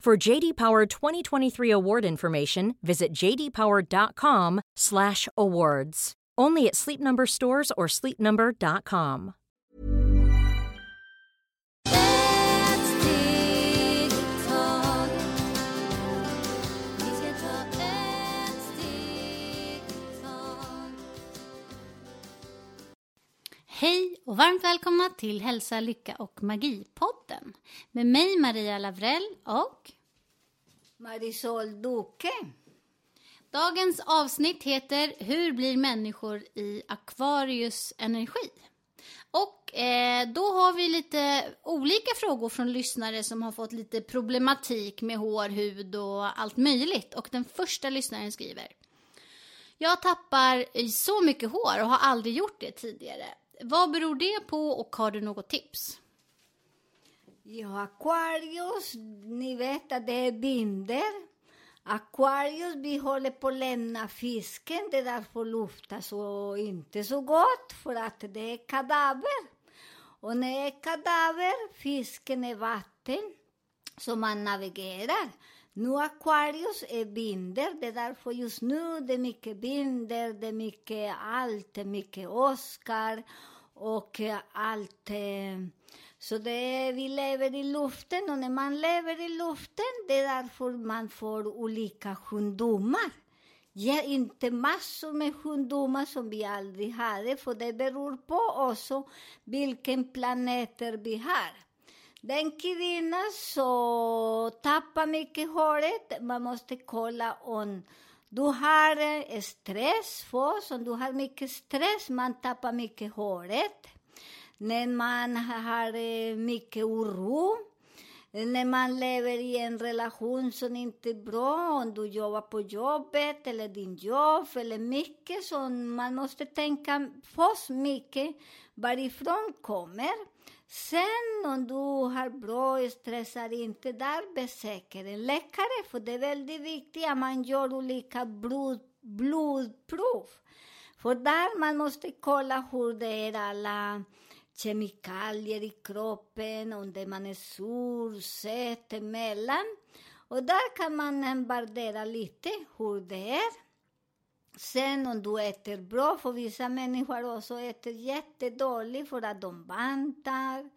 For JD Power 2023 award information, visit jdpower.com/awards. Only at Sleep Number stores or sleepnumber.com. Ett steg tag Vi ska ta ett steg tag Hej och varmt välkomna till Hälsa, Lycka och Magi-podden. Med mig Maria Lavrell och Marisol Duque. dagens avsnitt heter Hur blir människor i Aquarius energi? Och eh, då har vi lite olika frågor från lyssnare som har fått lite problematik med hår, hud och allt möjligt. Och den första lyssnaren skriver Jag tappar så mycket hår och har aldrig gjort det tidigare. Vad beror det på och har du något tips? Ja, Aquarius, ni vet att det är binder. Aquarius, vi håller på att lämna fisken, det är därför lufta så inte så gott, för att det är kadaver. Och när det är kadaver, fisken är vatten, så man navigerar. Nu Aquarius är e binder, det är därför just nu det är mycket binder, det är mycket allt, mycket Oscar och eh, allt. Så det är, vi lever i luften och när man lever i luften, det är därför man får olika sjukdomar. Ja, inte massor med sjukdomar som vi aldrig hade, för det beror på också vilken planeter vi har. Den kvinna som tappar mycket håret, man måste kolla om du har stress för, om du har mycket stress, man tappar mycket håret. När man har eh, mycket oro, när man lever i en relation som inte är bra, om du jobbar på jobbet eller din jobb eller mycket, så man måste tänka först mycket varifrån kommer. Sen om du har bra stressar inte där, besöker en läkare, för det är väldigt viktigt att man gör olika blod, blodprov. För där man måste kolla hur det är alla kemikalier i kroppen, om det man är sur, söt, emellan. Och där kan man värdera lite hur det är. Sen om du äter bra, för vissa människor också äter jättedåligt för att de bantar.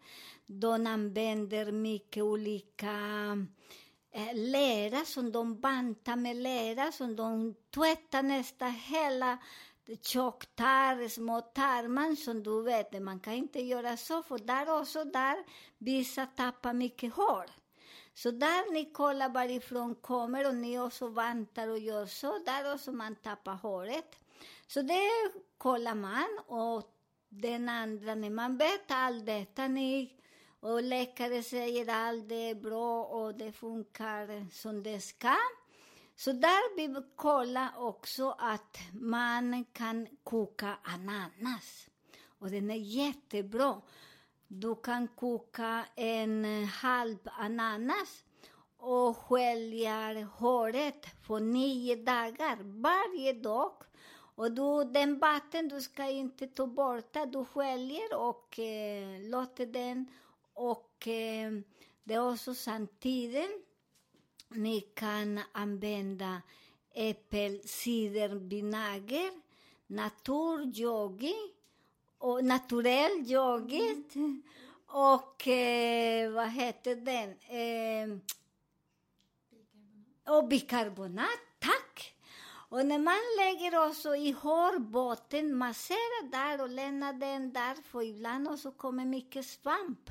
De använder mycket olika eh, lera som de bantar med lera, som de tvättar nästan hela tjocktarr, små tarmar som du vet, man kan inte göra så, för där också där, vissa tappar mycket hår. Så där ni kollar varifrån kommer och ni också vantar och gör så, där också man tappar håret. Så det kollar man och den andra, när man vet allt detta, ni, och läkare säger att allt det är bra och det funkar som det ska. Så där vi kolla också att man kan koka ananas. Och den är jättebra. Du kan koka en halv ananas och skölja håret för nio dagar varje dag. Och du, den vatten du ska inte ta bort, du sköljer och eh, låter den. Och eh, det är också samtidigt ni kan använda äppelcidervinäger, naturyogi och naturell yoghurt och eh, vad heter den? Eh, och bikarbonat, tack! Och när man lägger också i hårbotten, massera där och lämnar den där, för ibland också kommer mycket svamp.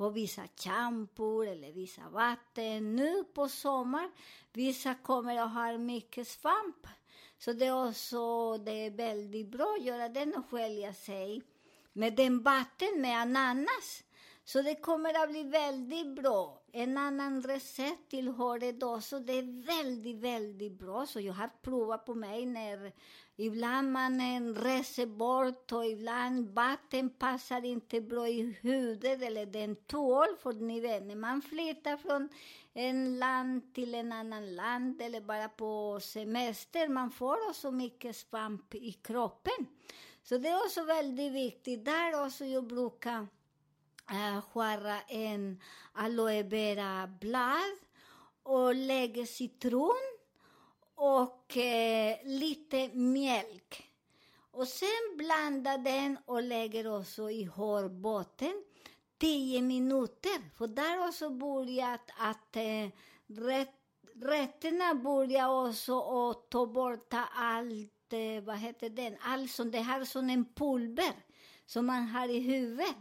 Och vissa champor eller vissa vatten. Nu på sommar, vissa kommer att ha mycket svamp. Så det är också det är väldigt bra att göra den och skölja sig med den vatten med ananas. Så det kommer att bli väldigt bra. En annan recept till håret också, det är väldigt, väldigt bra. Så jag har provat på mig när ibland man reser bort och ibland vatten passar inte bra i huden eller den tål. För ni vet, när man flyttar från en land till en annan land eller bara på semester, man får också mycket svamp i kroppen. Så det är också väldigt viktigt. Där också jag brukar eh, skära en aloe vera-blad och lägga citron och eh, lite mjölk. Och sen blanda den och lägger också i hårbotten 10 minuter. För där också börjat att eh, rätt, rätterna börjar också att ta bort allt, eh, vad heter den, allt som det här som en pulver som man har i huvudet.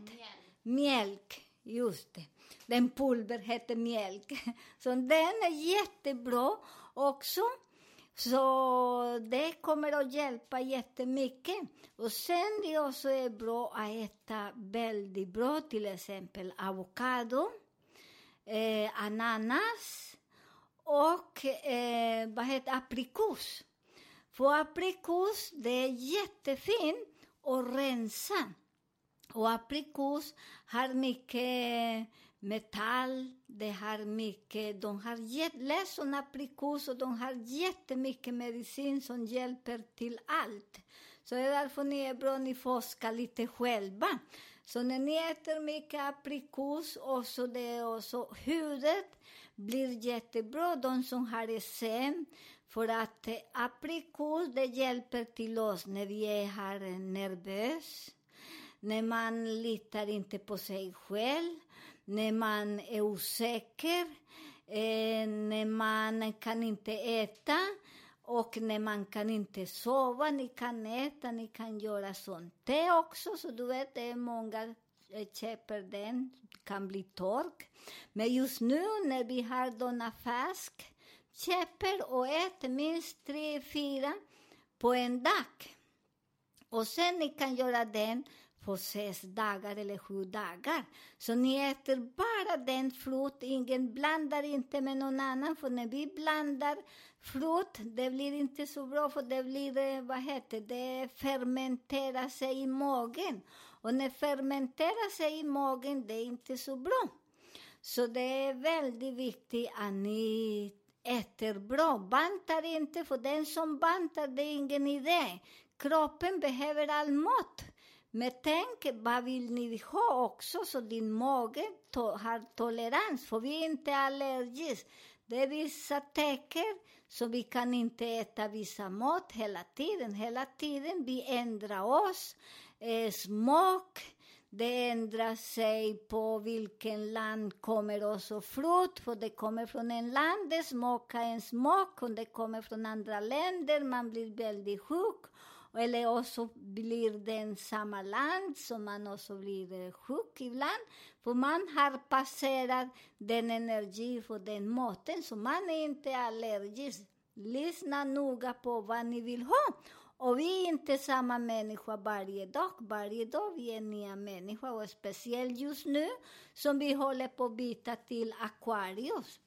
Mjölk, just det. Den pulver heter mjölk. Så den är jättebra också. Så det kommer att hjälpa jättemycket. Och sen det också är bra att äta väldigt bra, till exempel avokado, eh, ananas och eh, vad heter aprikos. För aprikos, det är jättefint att rensa. Och aprikos har mycket metall, det har mycket, de har läst om aprikos och de har jättemycket medicin som hjälper till allt. Så det är därför ni är bra, ni forskar lite själva. Så när ni äter mycket aprikos, och så det också huvudet blir jättebra, de som har eksem. För att aprikos, det hjälper till oss när vi är nervösa när man litar inte på sig själv, när man är osäker, eh, när man kan inte äta och när man kan inte sova. Ni kan äta, ni kan göra sånt. Det också, så du vet, det är många eh, köper den, kan bli tork. Men just nu när vi har Donna Färsk, köper och äter minst tre, fyra på en dag. Och sen ni kan göra den på sex dagar eller sju dagar. Så ni äter bara den frukt, ingen blandar inte med någon annan, för när vi blandar frukt, det blir inte så bra, för det blir, eh, vad heter det, fermenterar sig i magen. Och när fermenterar sig i magen, det är inte så bra. Så det är väldigt viktigt att ni äter bra. Bantar inte, för den som bantar, det är ingen idé. Kroppen behöver all mat. Men tänk, vad vill ni ha också så din mage to har tolerans, för vi är inte allergiska. Det är vissa tecken, så vi kan inte äta vissa mat hela tiden. Hela tiden vi ändrar oss. Eh, smak, det ändrar sig på vilken land kommer också frukt, för det kommer från en land, det smakar en smak, och det kommer från andra länder, man blir väldigt sjuk. Eller också blir det samma land som man också blir eh, sjuk ibland. För man har passerat den energi för den maten, så man är inte allergisk. Lyssna noga på vad ni vill ha. Och vi är inte samma människa varje dag. Varje dag vi är nya människor. Och speciellt just nu som vi håller på att byta till Aquarius.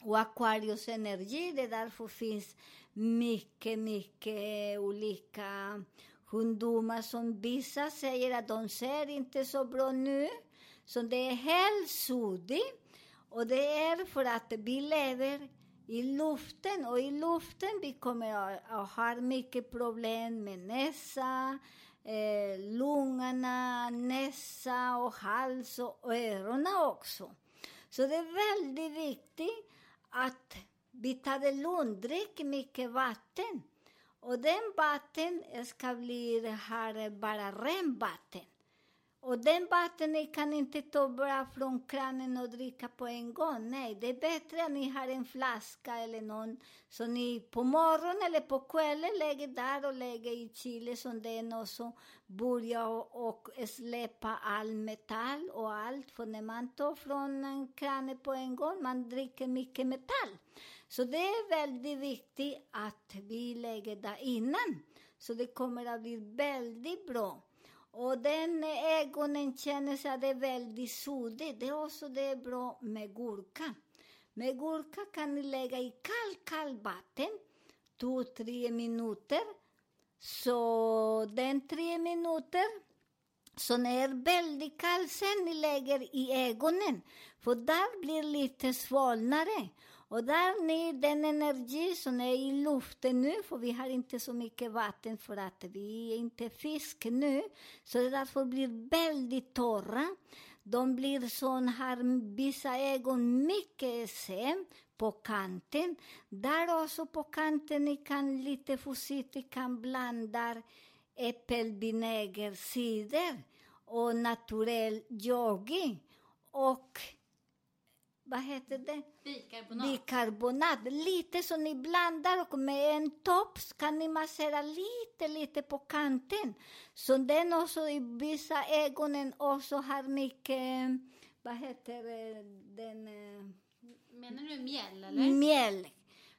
Och Aquarius energi, det är därför finns mycket, mycket olika ungdomar som vissa säger att de ser inte så bra nu. Så det är helt suddigt. Och det är för att vi lever i luften och i luften vi kommer att, att ha mycket problem med näsa, eh, lungorna, näsa och hals och öronen också. Så det är väldigt viktigt att vi tar dricker mycket vatten. Och den vatten ska bli här bara ren vatten. Och den vatten ni kan inte ta bara från kranen och dricka på en gång. Nej, det är bättre att ni har en flaska eller någon så ni på morgonen eller på kvällen lägger där och lägger i chile som den också börjar och, och släppa all metall och allt. För när man tar från en kranen på en gång, man dricker mycket metall. Så det är väldigt viktigt att vi lägger det innan. Så det kommer att bli väldigt bra. Och den ögonen känner sig att det är väldigt suddigt. Det är också det är bra med gurka. Med gurka kan ni lägga i kallt, kallt vatten, två, tre minuter. Så den tre minuter, så när det är väldigt kallt sen ni lägger i ögonen, för där blir lite svalnare. Och där ni, den energi som är i luften nu, för vi har inte så mycket vatten för att vi är inte fisk nu, så det därför blir väldigt torra. De blir som här, vissa ögon mycket sen på kanten. Där också på kanten ni kan lite försiktigt kan blanda äppelvinägercider och naturell yogi och vad heter det? Bikarbonat. Bikarbonat. Lite så ni blandar och med en topp kan ni massera lite, lite på kanten. Så den också i vissa ögonen också har mycket, vad heter det, den, eh, Menar du mjäll eller? mjäll.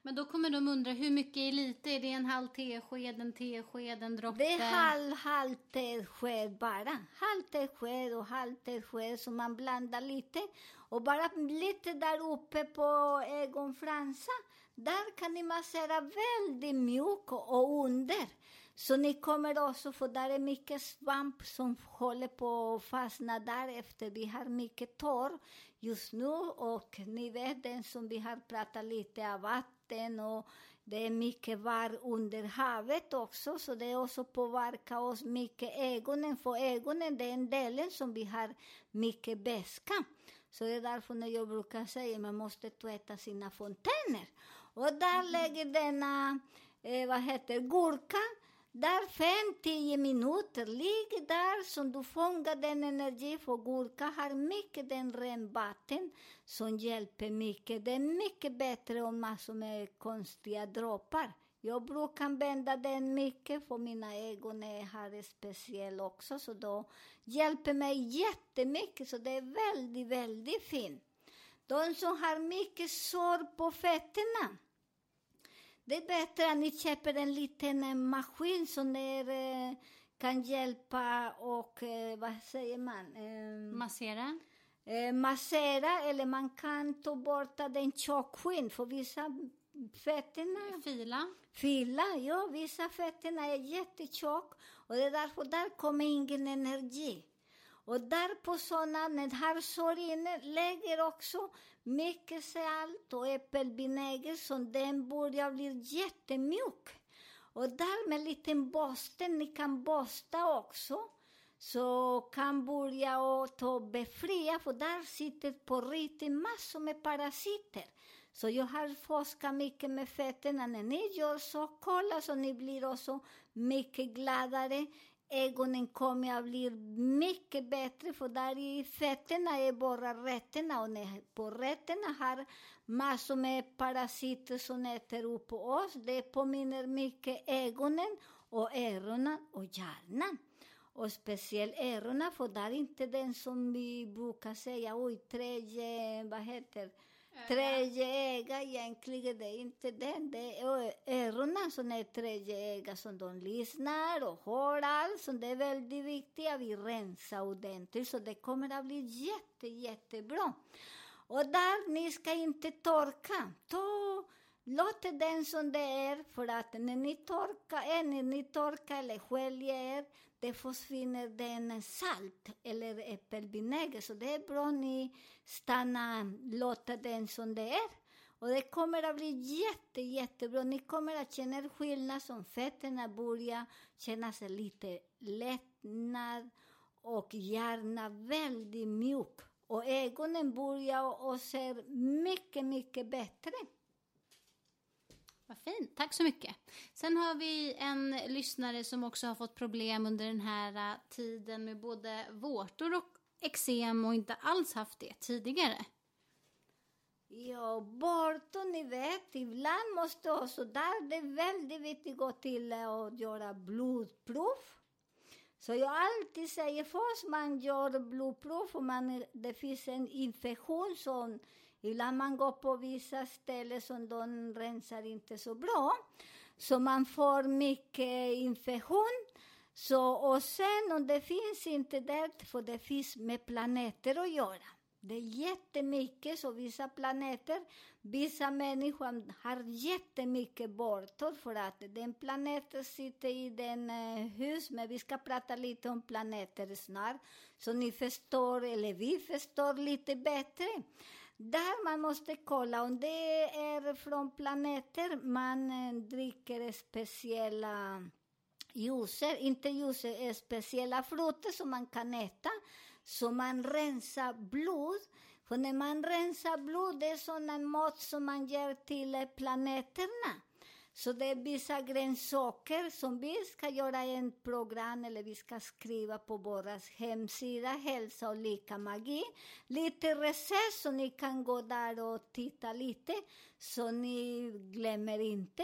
Men då kommer de undra hur mycket är lite? Är det en halv tesked, en tesked, en droppe? Det är halv, halv tesked bara. Halv tesked och halv tesked så man blandar lite. Och bara lite där uppe på ögonfransar, där kan ni massera väldigt mjukt och under. Så ni kommer också, för där är mycket svamp som håller på att fastna där efter vi har mycket torr just nu och ni vet den som vi har pratat lite av vatten och det är mycket var under havet också, så det också påverkar oss mycket ögonen, för ögonen det är en delen som vi har mycket beska. Så det är därför när jag brukar säga att man måste tvätta sina fontäner. Och där lägger denna, eh, vad heter gurka, där fem, tio minuter, ligg där som du fångar den energi, för gurka har mycket den ren vatten som hjälper mycket. Det är mycket bättre än massor med konstiga droppar. Jag brukar använda den mycket för mina ögon är här också, så då hjälper mig jättemycket, så det är väldigt, väldigt fint. De som har mycket sår på fötterna, det är bättre att ni köper en liten eh, maskin som är, eh, kan hjälpa och, eh, vad säger man? Eh, Massera? massera eller man kan ta bort den tjockskinn för vissa fötterna Fila? Fila, ja, vissa fötterna är jättetjock och det är därför där kommer ingen energi. Och där på sådana, när här sår inne, lägger också mycket salt och äppelvinäger så den börjar bli jättemjuk. Och där med en liten borste, ni kan borsta också, så kan börja och ta befria, för där sitter på riktigt massor med parasiter. Så jag har forskat mycket med fötterna. När ni gör så, kolla så ni blir också mycket gladare. Ögonen kommer att bli mycket bättre, för där i fötterna är bara rötterna och när på rötterna har massor med parasiter som äter upp oss. Det påminner mycket ögonen och öronen och hjärnan. Och speciellt öronen, för där är inte den som vi brukar säga, oj, tredje, vad heter Tredje öga egentligen, det är inte den. Det är öronen som är tredje öga som de lyssnar och hör allt. Så det är väldigt viktigt att vi rensar ordentligt, så det kommer att bli jätte, jättebra. Och där, ni ska inte torka. Ta, låt den som det är, för att när ni torkar, när ni torkar eller sköljer er, det försvinner den salt eller äppelvinäger. Så det är bra ni stannar, låta den som det är. Och det kommer att bli jätte, jättebra. Ni kommer att känna skillnad som fötterna börjar känna sig lite lättnad och gärna väldigt mjuk. Och ögonen börjar och ser mycket, mycket bättre. Vad fint, tack så mycket. Sen har vi en lyssnare som också har fått problem under den här äh, tiden med både vårtor och eksem och inte alls haft det tidigare. Ja, vårtor, ni vet, ibland måste också där det är väldigt viktigt att gå till äh, och göra blodprov. Så jag alltid säger först man gör blodprov och man, det finns en infektion som ibland man går på vissa ställen som de rensar inte så bra. Så man får mycket infektion. Så, och sen om det finns inte där, för det finns med planeter att göra. Det är jättemycket, så vissa planeter, vissa människor har jättemycket bortor för att den planeten sitter i den eh, hus, men vi ska prata lite om planeter snart, så ni förstår, eller vi förstår lite bättre. Där man måste kolla om det är från planeter man eh, dricker speciella juicer, inte juicer, eh, speciella frukter som man kan äta. Så man rensar blod. För när man rensar blod, det är sån mat som man ger till eh, planeterna. Så det är vissa grönsaker som vi ska göra en program, eller vi ska skriva på vår hemsida, Hälsa och lika magi. Lite recept, så ni kan gå där och titta lite, så ni glömmer inte.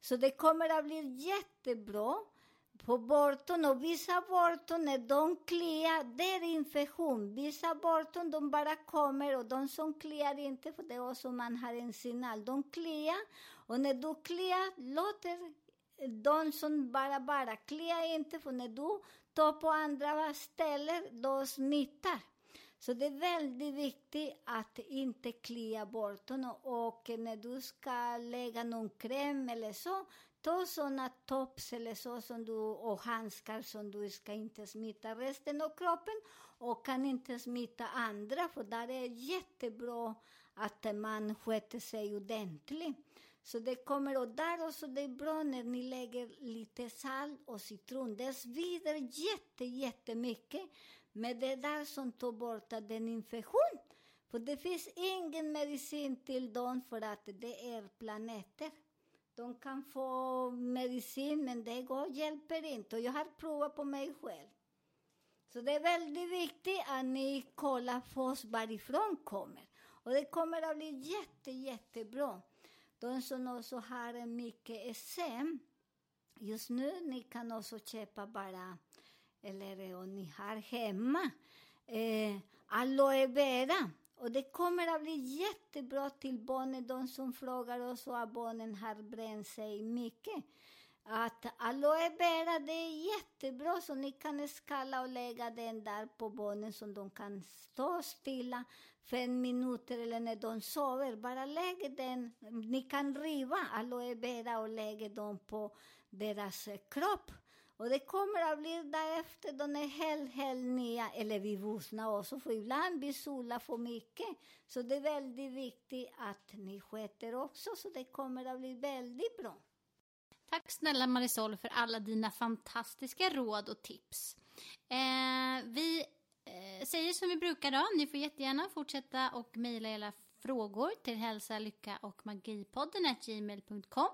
Så det kommer att bli jättebra på borton och vissa borton när de kliar, det är infektion. Vissa borton de bara kommer och de som kliar inte, för det är också man har en signal, de kliar och när du kliar låter de som bara bara kliar inte, för när du tar på andra ställen, då smittar. Så det är väldigt viktigt att inte klia bort honom. och när du ska lägga någon kräm eller så, ta sådana tops eller så som du, och handskar som du ska inte smitta resten av kroppen och kan inte smitta andra, för där är jättebra att man sköter sig ordentligt. Så det kommer, och där också det är bra när ni lägger lite salt och citron. Det svider jätte, jättemycket, men det är där som tar bort den infektion. För det finns ingen medicin till dem för att det är planeter. De kan få medicin, men det går, hjälper inte. Och jag har provat på mig själv. Så det är väldigt viktigt att ni kollar först varifrån kommer. Och det kommer att bli jätte, jättebra. De som också har mycket SM, just nu ni kan också köpa bara, eller eh, om ni har hemma, eh, aloe vera. Och det kommer att bli jättebra till barnen, de som frågar oss och barnen har bränt sig mycket. Att aloe vera, det är jättebra, så ni kan skala och lägga den där på barnen så de kan stå stilla fem minuter eller när de sover. Bara lägg den, ni kan riva aloe vera och lägga dem på deras eh, kropp. Och det kommer att bli därefter, de är helt, helt nya, eller vi vuxna också, för ibland vi solar för mycket. Så det är väldigt viktigt att ni sköter också, så det kommer att bli väldigt bra. Tack snälla Marisol för alla dina fantastiska råd och tips. Eh, vi Eh, säger som vi brukar då, ni får jättegärna fortsätta och mejla era frågor till hälsa, lycka och magipodden gmail.com.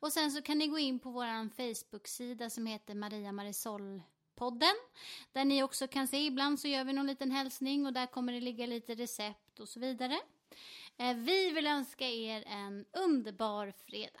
Och sen så kan ni gå in på vår Facebook-sida som heter Maria Marisol podden. Där ni också kan se, ibland så gör vi någon liten hälsning och där kommer det ligga lite recept och så vidare. Eh, vi vill önska er en underbar fredag.